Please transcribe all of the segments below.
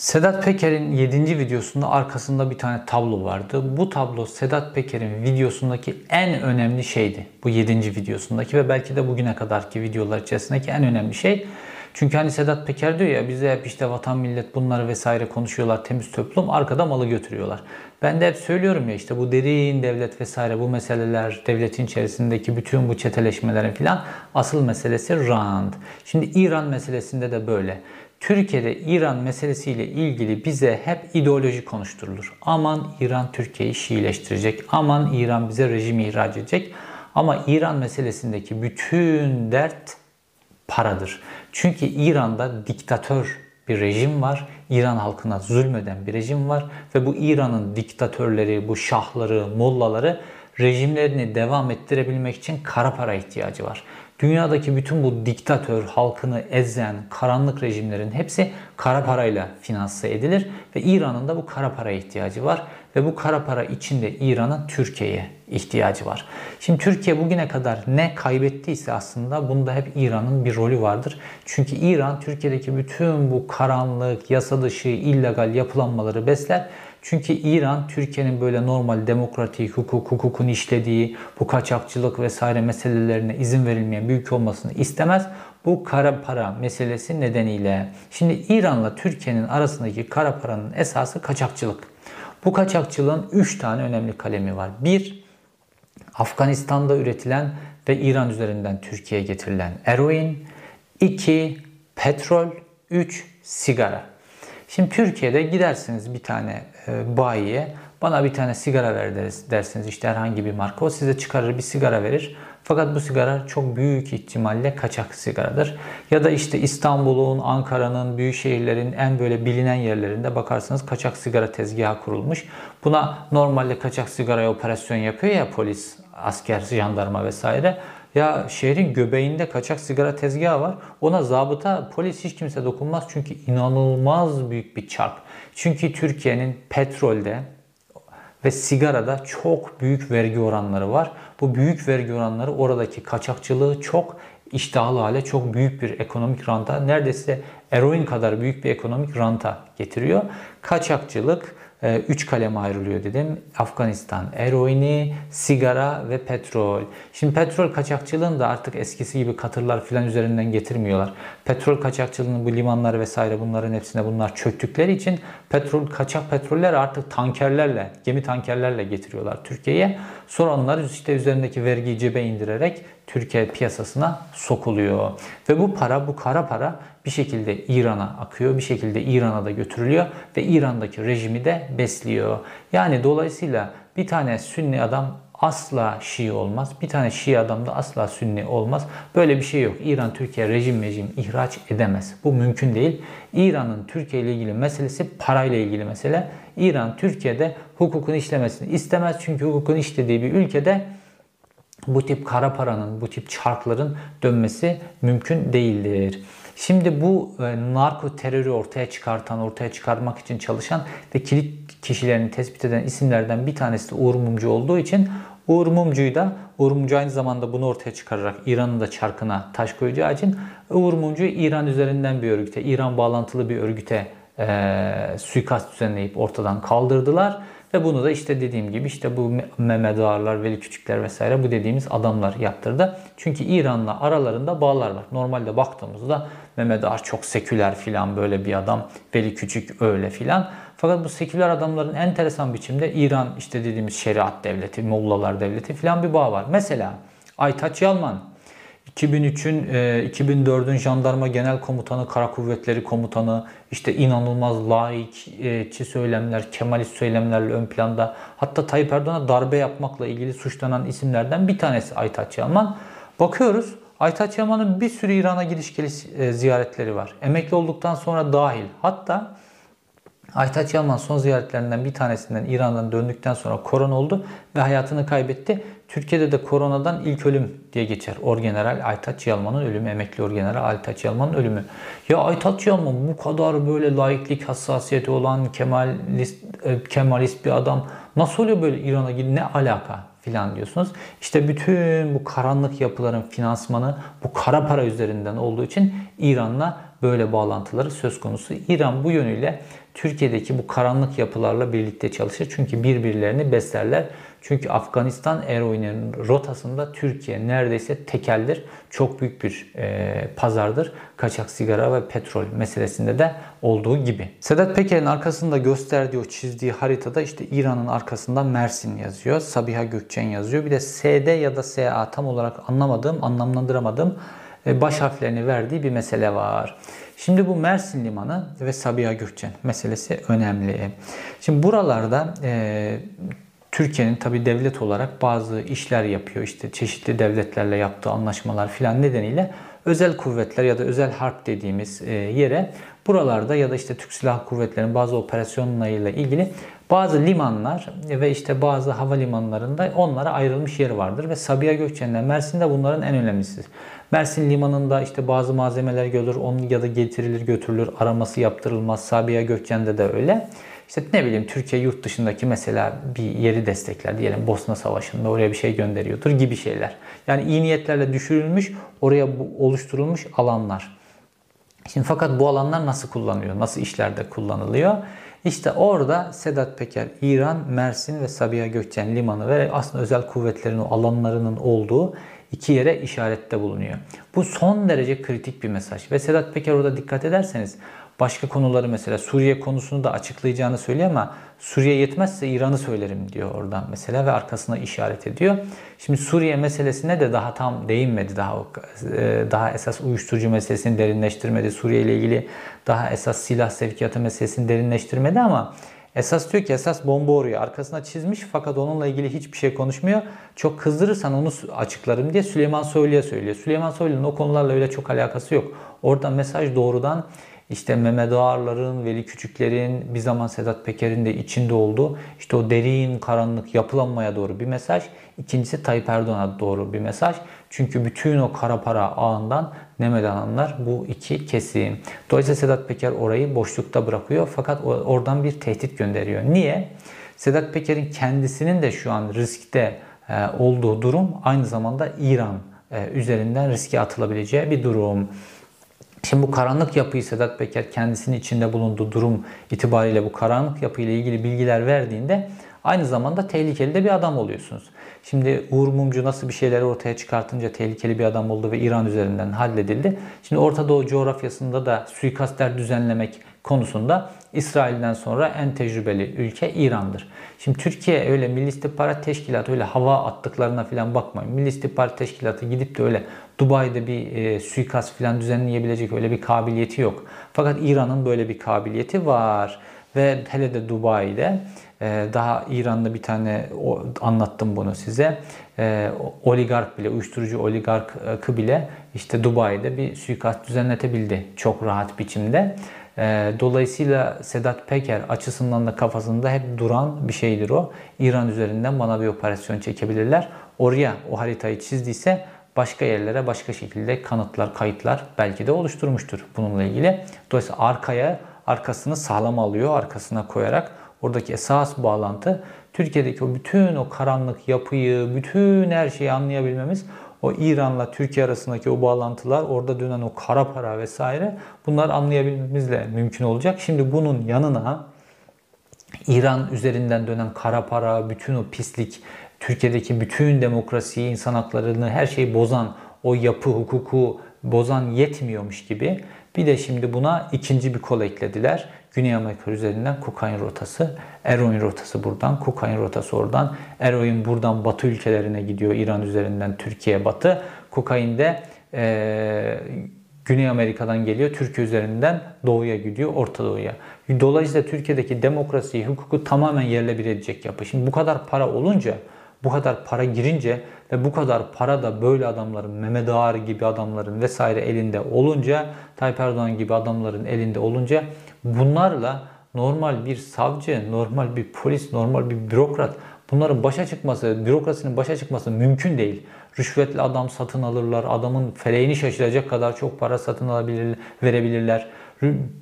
Sedat Peker'in 7. videosunda arkasında bir tane tablo vardı. Bu tablo Sedat Peker'in videosundaki en önemli şeydi. Bu 7. videosundaki ve belki de bugüne kadarki videolar içerisindeki en önemli şey. Çünkü hani Sedat Peker diyor ya bize hep işte vatan millet bunları vesaire konuşuyorlar temiz toplum arkada malı götürüyorlar. Ben de hep söylüyorum ya işte bu derin devlet vesaire bu meseleler devletin içerisindeki bütün bu çeteleşmelerin filan asıl meselesi rand. Şimdi İran meselesinde de böyle. Türkiye'de İran meselesiyle ilgili bize hep ideoloji konuşturulur. Aman İran Türkiye'yi Şiileştirecek. Aman İran bize rejim ihraç edecek. Ama İran meselesindeki bütün dert paradır. Çünkü İran'da diktatör bir rejim var. İran halkına zulmeden bir rejim var ve bu İran'ın diktatörleri, bu şahları, mollaları rejimlerini devam ettirebilmek için kara para ihtiyacı var. Dünyadaki bütün bu diktatör, halkını ezen, karanlık rejimlerin hepsi kara parayla finanse edilir ve İran'ın da bu kara paraya ihtiyacı var ve bu kara para içinde İran'ın Türkiye'ye ihtiyacı var. Şimdi Türkiye bugüne kadar ne kaybettiyse aslında bunda hep İran'ın bir rolü vardır. Çünkü İran Türkiye'deki bütün bu karanlık, yasa dışı, illegal yapılanmaları besler çünkü İran Türkiye'nin böyle normal demokratik hukuk, hukukun işlediği bu kaçakçılık vesaire meselelerine izin verilmeyen bir olmasını istemez. Bu kara para meselesi nedeniyle. Şimdi İran'la Türkiye'nin arasındaki kara paranın esası kaçakçılık. Bu kaçakçılığın 3 tane önemli kalemi var. 1. Afganistan'da üretilen ve İran üzerinden Türkiye'ye getirilen eroin. 2. Petrol. 3. Sigara. Şimdi Türkiye'de gidersiniz bir tane e, bayiye bana bir tane sigara ver dersiniz işte herhangi bir marka. O size çıkarır bir sigara verir. Fakat bu sigara çok büyük ihtimalle kaçak sigaradır. Ya da işte İstanbul'un, Ankara'nın, büyük şehirlerin en böyle bilinen yerlerinde bakarsanız kaçak sigara tezgahı kurulmuş. Buna normalde kaçak sigaraya operasyon yapıyor ya polis, asker, jandarma vesaire. Ya şehrin göbeğinde kaçak sigara tezgahı var. Ona zabıta, polis hiç kimse dokunmaz. Çünkü inanılmaz büyük bir çark. Çünkü Türkiye'nin petrolde ve sigarada çok büyük vergi oranları var. Bu büyük vergi oranları oradaki kaçakçılığı çok iştahlı hale, çok büyük bir ekonomik ranta, neredeyse eroin kadar büyük bir ekonomik ranta getiriyor. Kaçakçılık 3 ee, kaleme ayrılıyor dedim. Afganistan eroini, sigara ve petrol. Şimdi petrol kaçakçılığını da artık eskisi gibi katırlar filan üzerinden getirmiyorlar. Petrol kaçakçılığının bu limanlar vesaire bunların hepsine bunlar çöktükleri için petrol kaçak petroller artık tankerlerle, gemi tankerlerle getiriyorlar Türkiye'ye. Sonra onları işte üzerindeki vergiyi cebe indirerek Türkiye piyasasına sokuluyor. Ve bu para, bu kara para bir şekilde İran'a akıyor, bir şekilde İran'a da götürülüyor ve İran'daki rejimi de besliyor. Yani dolayısıyla bir tane Sünni adam asla Şii olmaz. Bir tane Şii adam da asla Sünni olmaz. Böyle bir şey yok. İran Türkiye rejim rejim ihraç edemez. Bu mümkün değil. İran'ın Türkiye ile ilgili meselesi parayla ilgili mesele. İran Türkiye'de hukukun işlemesini istemez. Çünkü hukukun işlediği bir ülkede bu tip kara paranın, bu tip çarkların dönmesi mümkün değildir. Şimdi bu e, narko terörü ortaya çıkartan, ortaya çıkarmak için çalışan ve kilit kişilerini tespit eden isimlerden bir tanesi de Uğur Mumcu olduğu için Uğur Mumcu'yu da Uğur Mumcu aynı zamanda bunu ortaya çıkararak İran'ın da çarkına taş koyacağı için Uğur Mumcu İran üzerinden bir örgüte, İran bağlantılı bir örgüte e, suikast düzenleyip ortadan kaldırdılar. Ve bunu da işte dediğim gibi işte bu Mehmet Ağarlar, Veli Küçükler vesaire bu dediğimiz adamlar yaptırdı. Çünkü İran'la aralarında bağlar var. Normalde baktığımızda Mehmet Ağar çok seküler filan böyle bir adam. Veli Küçük öyle filan. Fakat bu seküler adamların enteresan biçimde İran işte dediğimiz şeriat devleti, Mollalar devleti filan bir bağ var. Mesela Aytaç Yalman 2003'ün 2004'ün jandarma genel komutanı, kara kuvvetleri komutanı, işte inanılmaz laikçi söylemler, kemalist söylemlerle ön planda. Hatta Tayyip Erdoğan'a darbe yapmakla ilgili suçlanan isimlerden bir tanesi Aytaç Yalman. Bakıyoruz Aytaç Yaman'ın bir sürü İran'a gidiş geliş e, ziyaretleri var. Emekli olduktan sonra dahil. Hatta Aytaç Yalman son ziyaretlerinden bir tanesinden İran'dan döndükten sonra korona oldu ve hayatını kaybetti. Türkiye'de de koronadan ilk ölüm diye geçer. Orgeneral Aytaç Yalman'ın ölümü, emekli Orgeneral Aytaç Yalman'ın ölümü. Ya Aytaç Yalman bu kadar böyle laiklik hassasiyeti olan kemalist, e, kemalist bir adam nasıl oluyor böyle İran'a gidip ne alaka filan diyorsunuz. İşte bütün bu karanlık yapıların finansmanı bu kara para üzerinden olduğu için İran'la böyle bağlantıları söz konusu. İran bu yönüyle Türkiye'deki bu karanlık yapılarla birlikte çalışır. Çünkü birbirlerini beslerler. Çünkü Afganistan eroinin rotasında Türkiye neredeyse tekeldir. Çok büyük bir e, pazardır. Kaçak sigara ve petrol meselesinde de olduğu gibi. Sedat Peker'in arkasında gösterdiği o çizdiği haritada işte İran'ın arkasında Mersin yazıyor. Sabiha Gökçen yazıyor. Bir de SD ya da SA tam olarak anlamadığım, anlamlandıramadığım e, baş harflerini verdiği bir mesele var. Şimdi bu Mersin Limanı ve Sabiha Gökçen meselesi önemli. Şimdi buralarda e, Türkiye'nin tabi devlet olarak bazı işler yapıyor. İşte çeşitli devletlerle yaptığı anlaşmalar filan nedeniyle özel kuvvetler ya da özel harp dediğimiz e, yere buralarda ya da işte Türk Silahlı Kuvvetleri'nin bazı operasyonlarıyla ilgili bazı limanlar ve işte bazı havalimanlarında onlara ayrılmış yeri vardır ve Sabiha Gökçen'le Mersin'de bunların en önemlisi. Mersin limanında işte bazı malzemeler görülür, onun ya da getirilir götürülür, araması yaptırılmaz. Sabiha Gökçen'de de öyle. İşte ne bileyim Türkiye yurt dışındaki mesela bir yeri destekler diyelim Bosna Savaşı'nda oraya bir şey gönderiyordur gibi şeyler. Yani iyi niyetlerle düşürülmüş, oraya oluşturulmuş alanlar. Şimdi fakat bu alanlar nasıl kullanılıyor? Nasıl işlerde kullanılıyor? İşte orada Sedat Peker, İran, Mersin ve Sabiha Gökçen limanı ve aslında özel kuvvetlerin alanlarının olduğu iki yere işarette bulunuyor. Bu son derece kritik bir mesaj. Ve Sedat Peker orada dikkat ederseniz başka konuları mesela Suriye konusunu da açıklayacağını söylüyor ama Suriye yetmezse İran'ı söylerim diyor oradan mesela ve arkasına işaret ediyor. Şimdi Suriye meselesine de daha tam değinmedi. Daha e, daha esas uyuşturucu meselesini derinleştirmedi. Suriye ile ilgili daha esas silah sevkiyatı meselesini derinleştirmedi ama Esas diyor ki esas bomba oraya arkasına çizmiş fakat onunla ilgili hiçbir şey konuşmuyor. Çok kızdırırsan onu açıklarım diye Süleyman Soylu'ya söylüyor. Süleyman Soylu'nun o konularla öyle çok alakası yok. Orada mesaj doğrudan işte Mehmet Ağarların, Veli Küçükler'in, bir zaman Sedat Peker'in de içinde olduğu işte o derin karanlık yapılanmaya doğru bir mesaj. İkincisi Tayyip Erdoğan'a doğru bir mesaj. Çünkü bütün o kara para ağından nemedananlar bu iki kesim. Dolayısıyla Sedat Peker orayı boşlukta bırakıyor fakat oradan bir tehdit gönderiyor. Niye? Sedat Peker'in kendisinin de şu an riskte e, olduğu durum aynı zamanda İran e, üzerinden riske atılabileceği bir durum. Şimdi bu karanlık yapıyı Sedat Peker kendisinin içinde bulunduğu durum itibariyle bu karanlık yapıyla ilgili bilgiler verdiğinde aynı zamanda tehlikeli de bir adam oluyorsunuz. Şimdi Uğur Mumcu nasıl bir şeyleri ortaya çıkartınca tehlikeli bir adam oldu ve İran üzerinden halledildi. Şimdi Orta Doğu coğrafyasında da suikastler düzenlemek konusunda İsrail'den sonra en tecrübeli ülke İran'dır. Şimdi Türkiye öyle Milli İstihbarat Teşkilatı öyle hava attıklarına falan bakmayın. Milli İstihbarat Teşkilatı gidip de öyle Dubai'de bir e, suikast falan düzenleyebilecek öyle bir kabiliyeti yok. Fakat İran'ın böyle bir kabiliyeti var. Ve hele de Dubai'de e, daha İran'da bir tane o, anlattım bunu size. E, oligark bile, uyuşturucu oligarkı bile işte Dubai'de bir suikast düzenletebildi çok rahat biçimde. E, dolayısıyla Sedat Peker açısından da kafasında hep duran bir şeydir o. İran üzerinden bana bir operasyon çekebilirler. Oraya o haritayı çizdiyse başka yerlere başka şekilde kanıtlar, kayıtlar belki de oluşturmuştur bununla ilgili. Dolayısıyla arkaya arkasını sağlam alıyor, arkasına koyarak oradaki esas bağlantı Türkiye'deki o bütün o karanlık yapıyı, bütün her şeyi anlayabilmemiz o İran'la Türkiye arasındaki o bağlantılar, orada dönen o kara para vesaire bunlar anlayabilmemizle mümkün olacak. Şimdi bunun yanına İran üzerinden dönen kara para, bütün o pislik, Türkiye'deki bütün demokrasiyi, insan haklarını, her şeyi bozan o yapı, hukuku bozan yetmiyormuş gibi bir de şimdi buna ikinci bir kol eklediler. Güney Amerika üzerinden kokain rotası, eroin rotası buradan, kokain rotası oradan. Eroin buradan batı ülkelerine gidiyor. İran üzerinden Türkiye batı. Kokain de e, Güney Amerika'dan geliyor. Türkiye üzerinden doğuya gidiyor, Orta Doğu'ya. Dolayısıyla Türkiye'deki demokrasiyi, hukuku tamamen yerle bir edecek yapı. Şimdi bu kadar para olunca bu kadar para girince ve bu kadar para da böyle adamların, Mehmet Ağar gibi adamların vesaire elinde olunca, Tayyip Erdoğan gibi adamların elinde olunca bunlarla normal bir savcı, normal bir polis, normal bir bürokrat bunların başa çıkması, bürokrasinin başa çıkması mümkün değil. Rüşvetli adam satın alırlar, adamın feleğini şaşıracak kadar çok para satın alabilir, verebilirler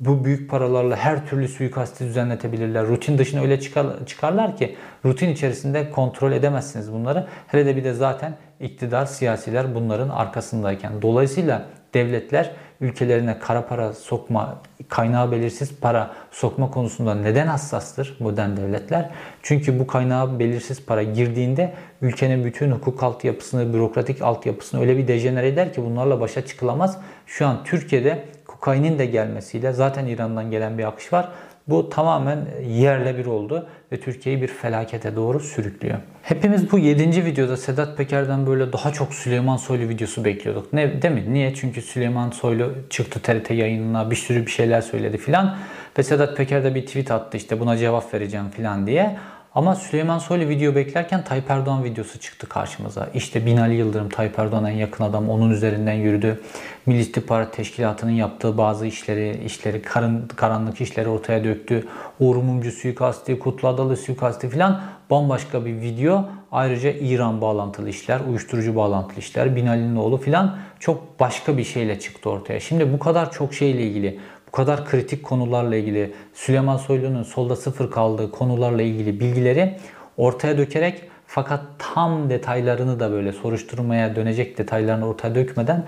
bu büyük paralarla her türlü suikasti düzenletebilirler. Rutin dışına öyle çıkar, çıkarlar ki rutin içerisinde kontrol edemezsiniz bunları. Hele de bir de zaten iktidar siyasiler bunların arkasındayken. Dolayısıyla devletler ülkelerine kara para sokma, kaynağı belirsiz para sokma konusunda neden hassastır modern devletler? Çünkü bu kaynağı belirsiz para girdiğinde ülkenin bütün hukuk altyapısını, bürokratik altyapısını öyle bir dejenere eder ki bunlarla başa çıkılamaz. Şu an Türkiye'de kokainin de gelmesiyle zaten İran'dan gelen bir akış var. Bu tamamen yerle bir oldu ve Türkiye'yi bir felakete doğru sürüklüyor. Hepimiz bu 7. videoda Sedat Peker'den böyle daha çok Süleyman Soylu videosu bekliyorduk. Ne, değil mi? Niye? Çünkü Süleyman Soylu çıktı TRT yayınına bir sürü bir şeyler söyledi filan. Ve Sedat Peker de bir tweet attı işte buna cevap vereceğim filan diye. Ama Süleyman Soylu video beklerken Tayyip Erdoğan videosu çıktı karşımıza. İşte Binali Yıldırım, Tayyip Erdoğan'a en yakın adam onun üzerinden yürüdü. Milli İstihbarat Teşkilatı'nın yaptığı bazı işleri, işleri karın, karanlık işleri ortaya döktü. Uğur Mumcu suikasti, Kutlu Adalı suikasti filan bambaşka bir video. Ayrıca İran bağlantılı işler, uyuşturucu bağlantılı işler, Binali'nin oğlu filan çok başka bir şeyle çıktı ortaya. Şimdi bu kadar çok şeyle ilgili kadar kritik konularla ilgili Süleyman Soylu'nun solda sıfır kaldığı konularla ilgili bilgileri ortaya dökerek fakat tam detaylarını da böyle soruşturmaya dönecek detaylarını ortaya dökmeden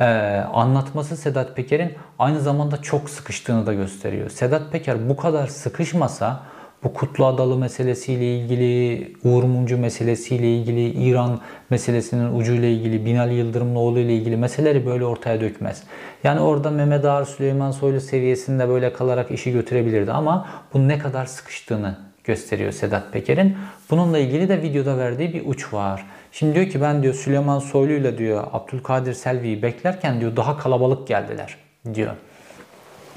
e, anlatması Sedat Peker'in aynı zamanda çok sıkıştığını da gösteriyor. Sedat Peker bu kadar sıkışmasa bu Kutlu Adalı meselesiyle ilgili, Uğur Mumcu meselesiyle ilgili, İran meselesinin ucuyla ilgili, Binali Yıldırımlıoğlu ile ilgili meseleleri böyle ortaya dökmez. Yani orada Mehmet Ağar, Süleyman Soylu seviyesinde böyle kalarak işi götürebilirdi ama bu ne kadar sıkıştığını gösteriyor Sedat Peker'in. Bununla ilgili de videoda verdiği bir uç var. Şimdi diyor ki ben diyor Süleyman Soylu ile diyor Abdülkadir Selvi'yi beklerken diyor daha kalabalık geldiler diyor.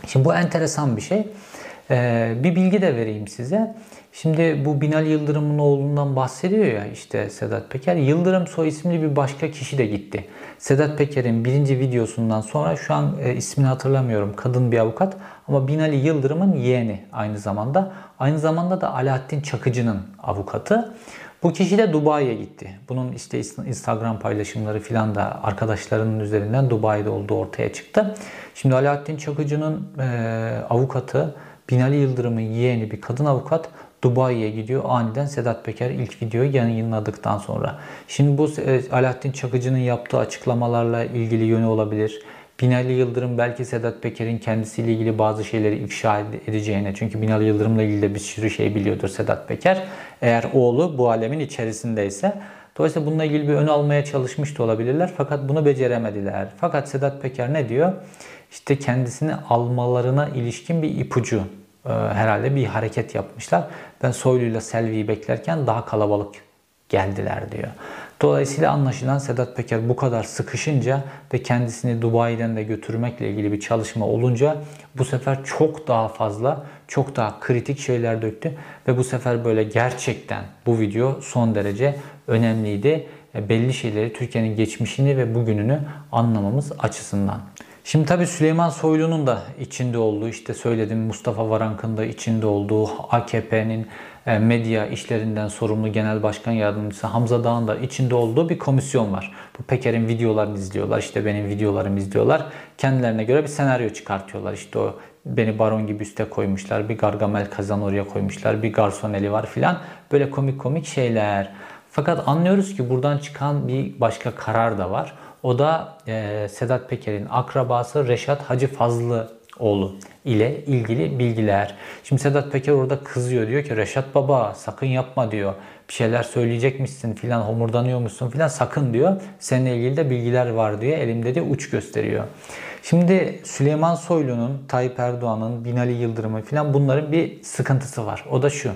Şimdi bu enteresan bir şey. Ee, bir bilgi de vereyim size. Şimdi bu Binali Yıldırım'ın oğlundan bahsediyor ya işte Sedat Peker. Yıldırım soy isimli bir başka kişi de gitti. Sedat Peker'in birinci videosundan sonra şu an e, ismini hatırlamıyorum. Kadın bir avukat ama Binali Yıldırım'ın yeğeni aynı zamanda. Aynı zamanda da Alaaddin Çakıcı'nın avukatı. Bu kişi de Dubai'ye gitti. Bunun işte Instagram paylaşımları filan da arkadaşlarının üzerinden Dubai'de olduğu ortaya çıktı. Şimdi Alaaddin Çakıcı'nın e, avukatı Binali Yıldırım'ın yeğeni bir kadın avukat Dubai'ye gidiyor. Aniden Sedat Peker ilk videoyu yayınladıktan sonra. Şimdi bu e, Alaaddin Çakıcı'nın yaptığı açıklamalarla ilgili yönü olabilir. Binali Yıldırım belki Sedat Peker'in kendisiyle ilgili bazı şeyleri ifşa edeceğine. Çünkü Binali Yıldırım'la ilgili de bir sürü şey biliyordur Sedat Peker. Eğer oğlu bu alemin içerisindeyse. Dolayısıyla bununla ilgili bir ön almaya çalışmış da olabilirler. Fakat bunu beceremediler. Fakat Sedat Peker ne diyor? İşte kendisini almalarına ilişkin bir ipucu e, herhalde bir hareket yapmışlar. Ben Soylu'yla Selvi'yi beklerken daha kalabalık geldiler diyor. Dolayısıyla anlaşılan Sedat Peker bu kadar sıkışınca ve kendisini Dubai'den de götürmekle ilgili bir çalışma olunca bu sefer çok daha fazla, çok daha kritik şeyler döktü ve bu sefer böyle gerçekten bu video son derece önemliydi. E, belli şeyleri Türkiye'nin geçmişini ve bugününü anlamamız açısından. Şimdi tabii Süleyman Soylu'nun da içinde olduğu işte söyledim Mustafa Varank'ın da içinde olduğu AKP'nin e, medya işlerinden sorumlu genel başkan yardımcısı Hamza Dağ'ın da içinde olduğu bir komisyon var. Bu Peker'in videolarını izliyorlar işte benim videolarımı izliyorlar. Kendilerine göre bir senaryo çıkartıyorlar. İşte o beni baron gibi üste koymuşlar. Bir Gargamel kazan oraya koymuşlar. Bir garsoneli var filan. Böyle komik komik şeyler. Fakat anlıyoruz ki buradan çıkan bir başka karar da var. O da e, Sedat Peker'in akrabası Reşat Hacı Fazlıoğlu ile ilgili bilgiler. Şimdi Sedat Peker orada kızıyor diyor ki Reşat baba sakın yapma diyor. Bir şeyler söyleyecekmişsin filan homurdanıyormuşsun filan sakın diyor. Seninle ilgili de bilgiler var diyor. Elimde de uç gösteriyor. Şimdi Süleyman Soylu'nun, Tayyip Erdoğan'ın, Binali Yıldırım'ın filan bunların bir sıkıntısı var. O da şu.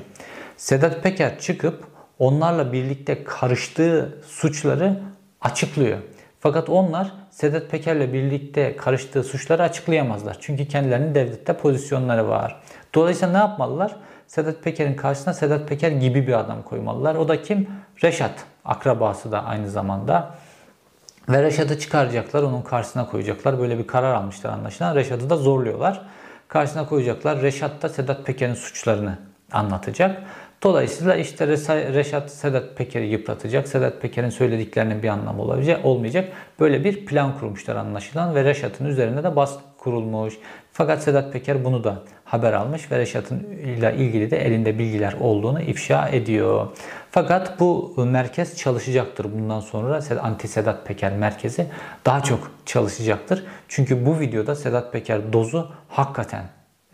Sedat Peker çıkıp onlarla birlikte karıştığı suçları açıklıyor. Fakat onlar Sedat Peker'le birlikte karıştığı suçları açıklayamazlar. Çünkü kendilerinin devlette pozisyonları var. Dolayısıyla ne yapmalılar? Sedat Peker'in karşısına Sedat Peker gibi bir adam koymalılar. O da kim? Reşat. Akrabası da aynı zamanda. Ve Reşat'ı çıkaracaklar, onun karşısına koyacaklar. Böyle bir karar almışlar anlaşılan. Reşat'ı da zorluyorlar. Karşısına koyacaklar. Reşat da Sedat Peker'in suçlarını anlatacak. Dolayısıyla işte Reşat Sedat Peker'i yıpratacak. Sedat Peker'in söylediklerinin bir anlamı olacak, olmayacak. Böyle bir plan kurmuşlar anlaşılan ve Reşat'ın üzerine de baskı kurulmuş. Fakat Sedat Peker bunu da haber almış ve Reşat'ın ile ilgili de elinde bilgiler olduğunu ifşa ediyor. Fakat bu merkez çalışacaktır bundan sonra. Anti Sedat Peker merkezi daha çok çalışacaktır. Çünkü bu videoda Sedat Peker dozu hakikaten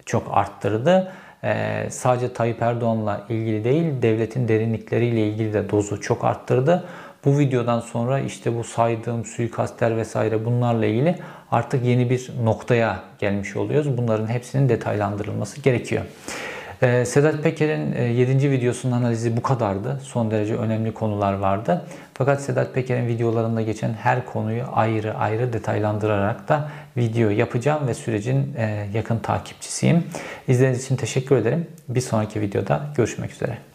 çok arttırdı. Ee, sadece Tayyip Erdoğan'la ilgili değil, devletin derinlikleriyle ilgili de dozu çok arttırdı. Bu videodan sonra işte bu saydığım suikastler vesaire bunlarla ilgili artık yeni bir noktaya gelmiş oluyoruz. Bunların hepsinin detaylandırılması gerekiyor. Ee, Sedat Peker'in 7. E, videosunun analizi bu kadardı. Son derece önemli konular vardı. Fakat Sedat Peker'in videolarında geçen her konuyu ayrı ayrı detaylandırarak da video yapacağım ve sürecin e, yakın takipçisiyim. İzlediğiniz için teşekkür ederim. Bir sonraki videoda görüşmek üzere.